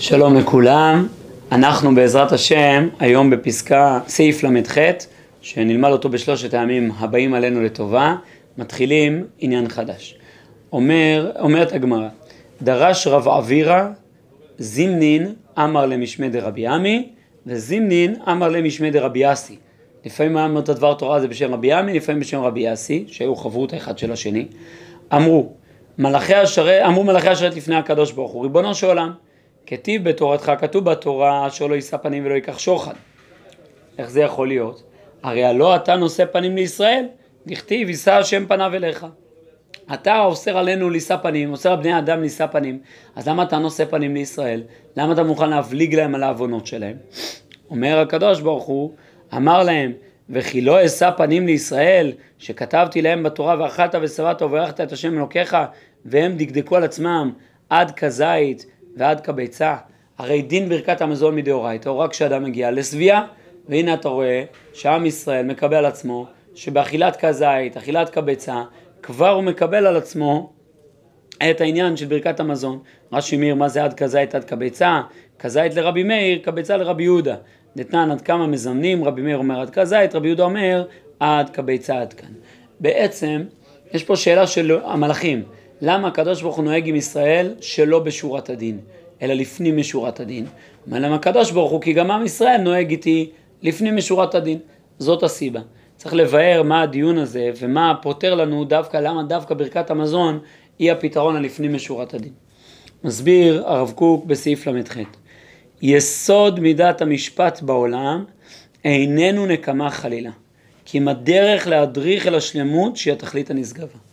שלום לכולם, אנחנו בעזרת השם היום בפסקה סעיף ל"ח שנלמד אותו בשלושת הימים הבאים עלינו לטובה, מתחילים עניין חדש. אומר, אומרת הגמרא, דרש רב אבירה זימנין אמר למשמי דרבי עמי וזימנין אמר למשמי דרבי אסי. לפעמים היה אומר את הדבר תורה הזה בשם רבי עמי, לפעמים בשם רבי אסי, שהיו חברות האחד של השני. אמרו, מלאכי השרת, אמרו מלאכי השרת לפני הקדוש ברוך הוא, ריבונו של עולם, כתיב בתורתך, כתוב בתורה, אשר לא יישא פנים ולא ייקח שוחד. איך זה יכול להיות? הרי הלא אתה נושא פנים לישראל, דכתיב יישא השם פניו אליך. אתה אוסר עלינו לישא פנים, אוסר על בני אדם לישא פנים, אז למה אתה נושא פנים לישראל? למה אתה מוכן להבליג להם על העוונות שלהם? אומר הקדוש ברוך הוא, אמר להם, וכי לא אשא פנים לישראל, שכתבתי להם בתורה ואכלת ושבעת וברכת את השם אלוקיך, והם דקדקו על עצמם עד כזית ועד כביצה. הרי דין ברכת המזון מדאורייתא הוא רק כשאדם מגיע לשביעה, והנה אתה רואה שעם ישראל מקבל על עצמו שבאכילת כזית, אכילת כביצה, כבר הוא מקבל על עצמו את העניין של ברכת המזון. רש"י מאיר מה זה עד כזית עד כביצה? כזית לרבי מאיר, כביצה לרבי יהודה. נתנן עד כמה מזמנים, רבי מאיר אומר עד כזית, רבי יהודה אומר עד כביצה עד כאן. בעצם יש פה שאלה של המלאכים, למה הקדוש ברוך הוא נוהג עם ישראל שלא בשורת הדין, אלא לפנים משורת הדין? אומר להם הקדוש ברוך הוא כי גם עם ישראל נוהג איתי לפנים משורת הדין, זאת הסיבה. צריך לבאר מה הדיון הזה ומה פותר לנו דווקא, למה דווקא ברכת המזון היא הפתרון הלפנים משורת הדין. מסביר הרב קוק בסעיף ל"ח יסוד מידת המשפט בעולם איננו נקמה חלילה, כי אם הדרך להדריך אל השלמות שהיא התכלית הנשגבה.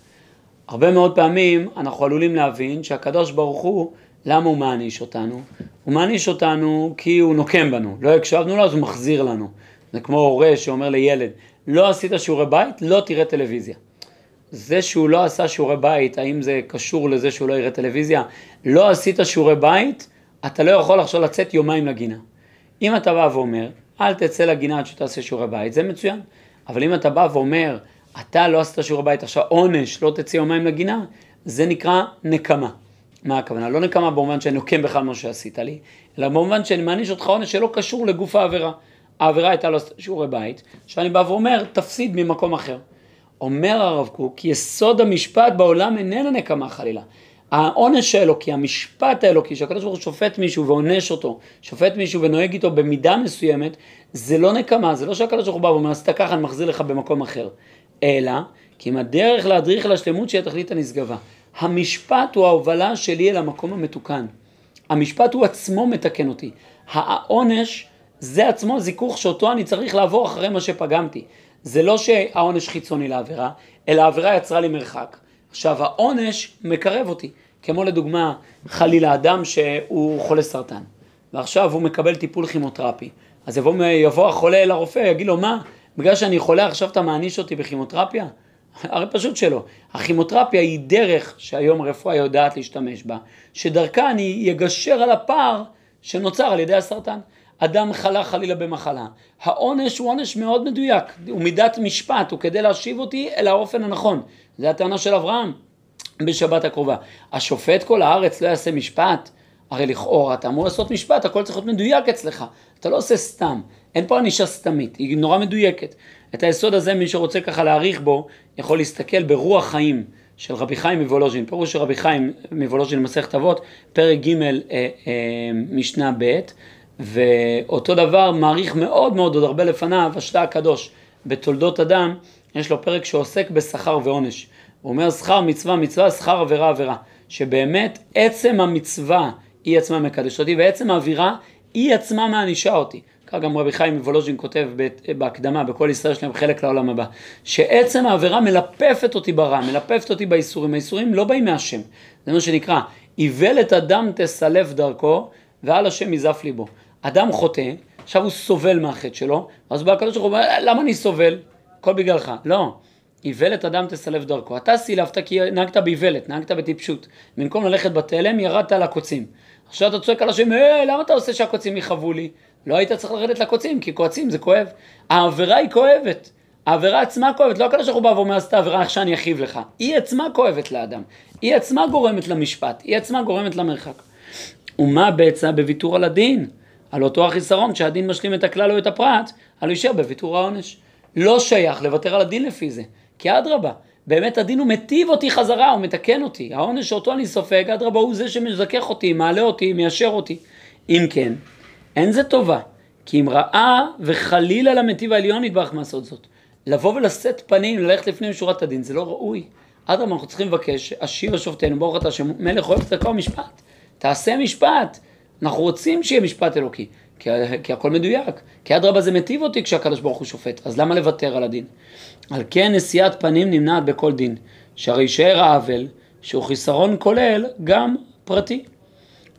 הרבה מאוד פעמים אנחנו עלולים להבין שהקדוש ברוך הוא, למה הוא מעניש אותנו? הוא מעניש אותנו כי הוא נוקם בנו, לא הקשבנו לו אז הוא מחזיר לנו. זה כמו הורה שאומר לילד, לא עשית שיעורי בית, לא תראה טלוויזיה. זה שהוא לא עשה שיעורי בית, האם זה קשור לזה שהוא לא יראה טלוויזיה? לא עשית שיעורי בית, אתה לא יכול עכשיו לצאת יומיים לגינה. אם אתה בא ואומר, אל תצא לגינה עד שתעשה שיעורי בית, זה מצוין. אבל אם אתה בא ואומר, אתה לא עשית שיעורי בית, עכשיו עונש, לא תצא יומיים לגינה, זה נקרא נקמה. מה הכוונה? לא נקמה במובן שאני נוקם בך על מה שעשית לי, אלא במובן שאני מעניש אותך עונש שלא קשור לגוף העבירה. העבירה הייתה לו שיעורי בית, שאני בא ואומר, תפסיד ממקום אחר. אומר הרב קוק, יסוד המשפט בעולם איננה נקמה חלילה. העונש האלוקי, המשפט האלוקי, שהקדוש ברוך הוא שופט מישהו ועונש אותו, שופט מישהו ונוהג איתו במידה מסוימת, זה לא נקמה, זה לא שהקדוש ברוך הוא בא ואומר, עשית ככה, אני מחזיר לך במקום אחר. אלא, כי אם הדרך להדריך לשלמות שהיא התכלית הנשגבה. המשפט הוא ההובלה שלי אל המקום המתוקן. המשפט הוא עצמו מתקן אותי. העונש זה עצמו זיכוך שאותו אני צריך לעבור אחרי מה שפגמתי. זה לא שהעונש חיצוני לעבירה, אלא העבירה יצרה לי מרחק. עכשיו העונש מקרב אותי, כמו לדוגמה חלילה אדם שהוא חולה סרטן, ועכשיו הוא מקבל טיפול כימותרפי, אז יבוא, יבוא החולה אל הרופא, יגיד לו מה, בגלל שאני חולה עכשיו אתה מעניש אותי בכימותרפיה? הרי פשוט שלא. הכימותרפיה היא דרך שהיום הרפואה יודעת להשתמש בה, שדרכה אני אגשר על הפער שנוצר על ידי הסרטן. אדם חלה חלילה במחלה. העונש הוא עונש מאוד מדויק, הוא מידת משפט, הוא כדי להשיב אותי אל האופן הנכון. זו הטענה של אברהם בשבת הקרובה. השופט כל הארץ לא יעשה משפט? הרי לכאורה אתה אמור לעשות משפט, הכל צריך להיות מדויק אצלך. אתה לא עושה סתם, אין פה ענישה סתמית, היא נורא מדויקת. את היסוד הזה, מי שרוצה ככה להעריך בו, יכול להסתכל ברוח חיים של רבי חיים מוולוז'ין, פירוש של רבי חיים מוולוז'ין במסכת אבות, פרק ג' אה, אה, משנה ב', ואותו דבר מעריך מאוד מאוד, עוד הרבה לפניו, השתה הקדוש, בתולדות אדם, יש לו פרק שעוסק בשכר ועונש. הוא אומר שכר מצווה מצווה, שכר עבירה עבירה. שבאמת עצם המצווה היא עצמה מקדשת אותי, ועצם האווירה היא עצמה מענישה אותי. כך גם רבי חיים וולוז'ין כותב בהקדמה, בכל ישראל שלהם חלק לעולם הבא, שעצם העבירה מלפפת אותי ברע, מלפפת אותי באיסורים, האיסורים לא באים מהשם, זה מה שנקרא, איוולת אדם תסלף דרכו, ועל השם יזף ליבו. אדם חוטא, עכשיו הוא סובל מהחטא שלו, אז בא הקדוש ברוך הוא אומר, למה אני סובל? הכל בגללך. לא. איוולת אדם תסלף דרכו. אתה סילפת כי נהגת באיוולת, נהגת בטיפשות. במקום ללכת בתלם, ירדת על הקוצים. עכשיו אתה צועק על השם, אה, למה אתה עושה שהקוצים יכאבו לי? לא היית צריך לרדת לקוצים, כי קוצים זה כואב. העבירה היא כואבת. העבירה עצמה כואבת, לא הקדוש ברוך הוא בא ואומר, עשתה עבירה, איך שאני אכאיב לך. היא עצמה כואבת לאדם. היא עצמה גורמת למשפט, היא עצמה גורמת למרחק. ומה בעצה בוויתור על הדין? על אותו החיסרון, כשהדין משלים את הכלל או את הפרט, על להישאר בוויתור העונש. לא שייך לוותר על הדין לפי זה, כי אדרבה, באמת הדין הוא מטיב אותי חזרה, הוא מתקן אותי. העונש שאותו אני סופג, אדרבה הוא זה שמזכך אותי, מעלה אותי, מיישר אותי. אם כן, אין זה טובה, כי אם ראה וחלילה למטיב העליון נדבך מעשות זאת. לבוא ולשאת פנים, ללכת לפנים משורת הדין, זה לא ראוי. אדרבה, אנחנו צריכים לבקש, אשיב שופטנו, ברוך אתה שמלך אוהב צדקה ומשפט. תעשה משפט. אנחנו רוצים שיהיה משפט אלוקי, כי, כי הכל מדויק. כי אדרבה זה מטיב אותי כשהקדוש ברוך הוא שופט, אז למה לוותר על הדין? על כן נשיאת פנים נמנעת בכל דין, שהרי יישאר העוול, שהוא חיסרון כולל גם פרטי.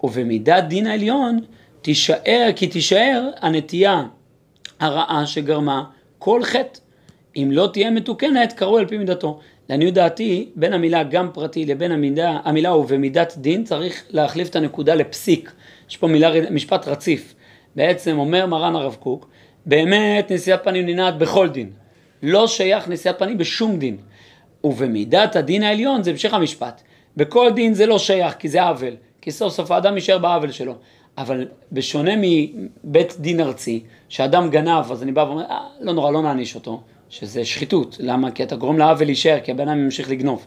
ובמידת דין העליון תישאר, כי תישאר הנטייה הרעה שגרמה כל חטא. אם לא תהיה מתוקנת, קראו על פי מידתו. לעניות דעתי, בין המילה גם פרטי לבין המילה, המילה ובמידת דין, צריך להחליף את הנקודה לפסיק. יש פה מילה, משפט רציף. בעצם אומר מרן הרב קוק, באמת נשיאת פנים ננעד בכל דין. לא שייך נשיאת פנים בשום דין. ובמידת הדין העליון זה המשך המשפט. בכל דין זה לא שייך כי זה עוול. כי סוף סוף האדם יישאר בעוול שלו. אבל בשונה מבית דין ארצי, שאדם גנב, אז אני בא ואומר, אה, לא נורא, לא נעניש אותו. שזה שחיתות. למה? כי אתה גורם לעוול להישאר, כי הבן אדם ימשיך לגנוב.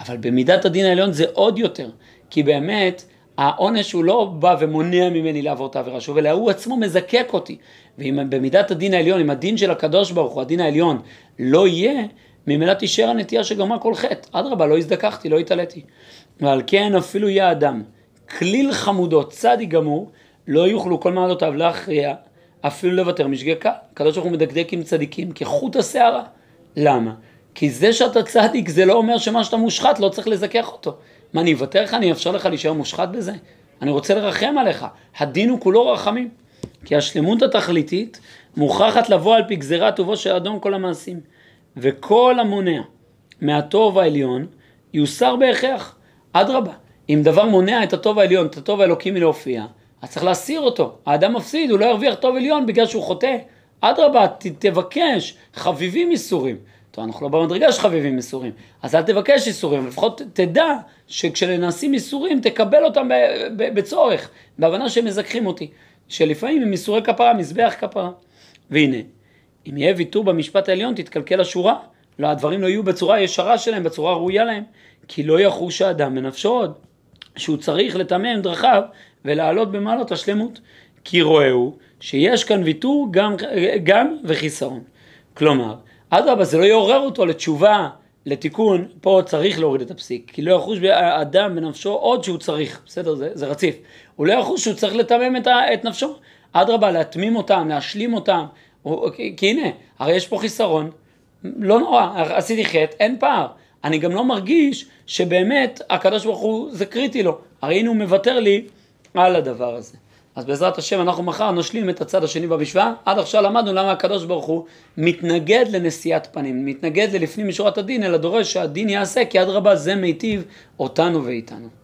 אבל במידת הדין העליון זה עוד יותר. כי באמת, העונש הוא לא בא ומונע ממני לעבור את העבירה שוב, אלא הוא עצמו מזקק אותי. ואם במידת הדין העליון, אם הדין של הקדוש ברוך הוא, הדין העליון, לא יהיה, ממילא תישאר הנטייה שגרמה כל חטא. אדרבה, לא הזדככתי, לא התעליתי. ועל כן אפילו יהיה אדם, כליל חמודות, צדיק גמור, לא יוכלו כל מעלותיו להכריע, אפילו לוותר משגקה. הקדוש ברוך הוא מדקדק עם צדיקים כחוט השערה. למה? כי זה שאתה צדיק זה לא אומר שמה שאתה מושחת לא צריך לזכך אותו. מה, אני אוותר לך, אני אאפשר לך להישאר מושחת בזה? אני רוצה לרחם עליך. הדין הוא כולו רחמים. כי השלמות התכליתית מוכרחת לבוא על פי גזירת טובו של אדון כל המעשים. וכל המונע מהטוב העליון יוסר בהכרח. אדרבה, אם דבר מונע את הטוב העליון, את הטוב האלוקי מלהופיע, אז צריך להסיר אותו. האדם מפסיד, הוא לא ירוויח טוב עליון בגלל שהוא חוטא. אדרבה, תבקש, חביבים איסורים. טוב, אנחנו לא במדרגה של חביבים איסורים, אז אל תבקש איסורים, לפחות תדע שכשנעשים איסורים תקבל אותם בצורך, בהבנה שהם מזכחים אותי, שלפעמים הם איסורי כפרה, מזבח כפרה. והנה, אם יהיה ויתור במשפט העליון תתקלקל השורה, לא, הדברים לא יהיו בצורה ישרה שלהם, בצורה ראויה להם, כי לא יחוש האדם בנפשו עוד, שהוא צריך לטמא דרכיו ולעלות במעלות השלמות. כי רואהו שיש כאן ויתור גם, גם וחיסרון. כלומר, אדרבה, זה לא יעורר אותו לתשובה, לתיקון, פה צריך להוריד את הפסיק, כי לא יחוש האדם בנפשו עוד שהוא צריך, בסדר, זה, זה רציף. הוא לא יחוש שהוא צריך לתמם את, את נפשו. אדרבה, להתמים אותם, להשלים אותם, או, כי, כי הנה, הרי יש פה חיסרון, לא נורא, עשיתי חטא, אין פער. אני גם לא מרגיש שבאמת הקדוש ברוך הוא, זה קריטי לו. הרי הנה הוא מוותר לי על הדבר הזה. אז בעזרת השם אנחנו מחר נשלים את הצד השני במשוואה. עד עכשיו למדנו למה הקדוש ברוך הוא מתנגד לנשיאת פנים, מתנגד ללפנים משורת הדין, אלא דורש שהדין יעשה, כי אדרבה זה מיטיב אותנו ואיתנו.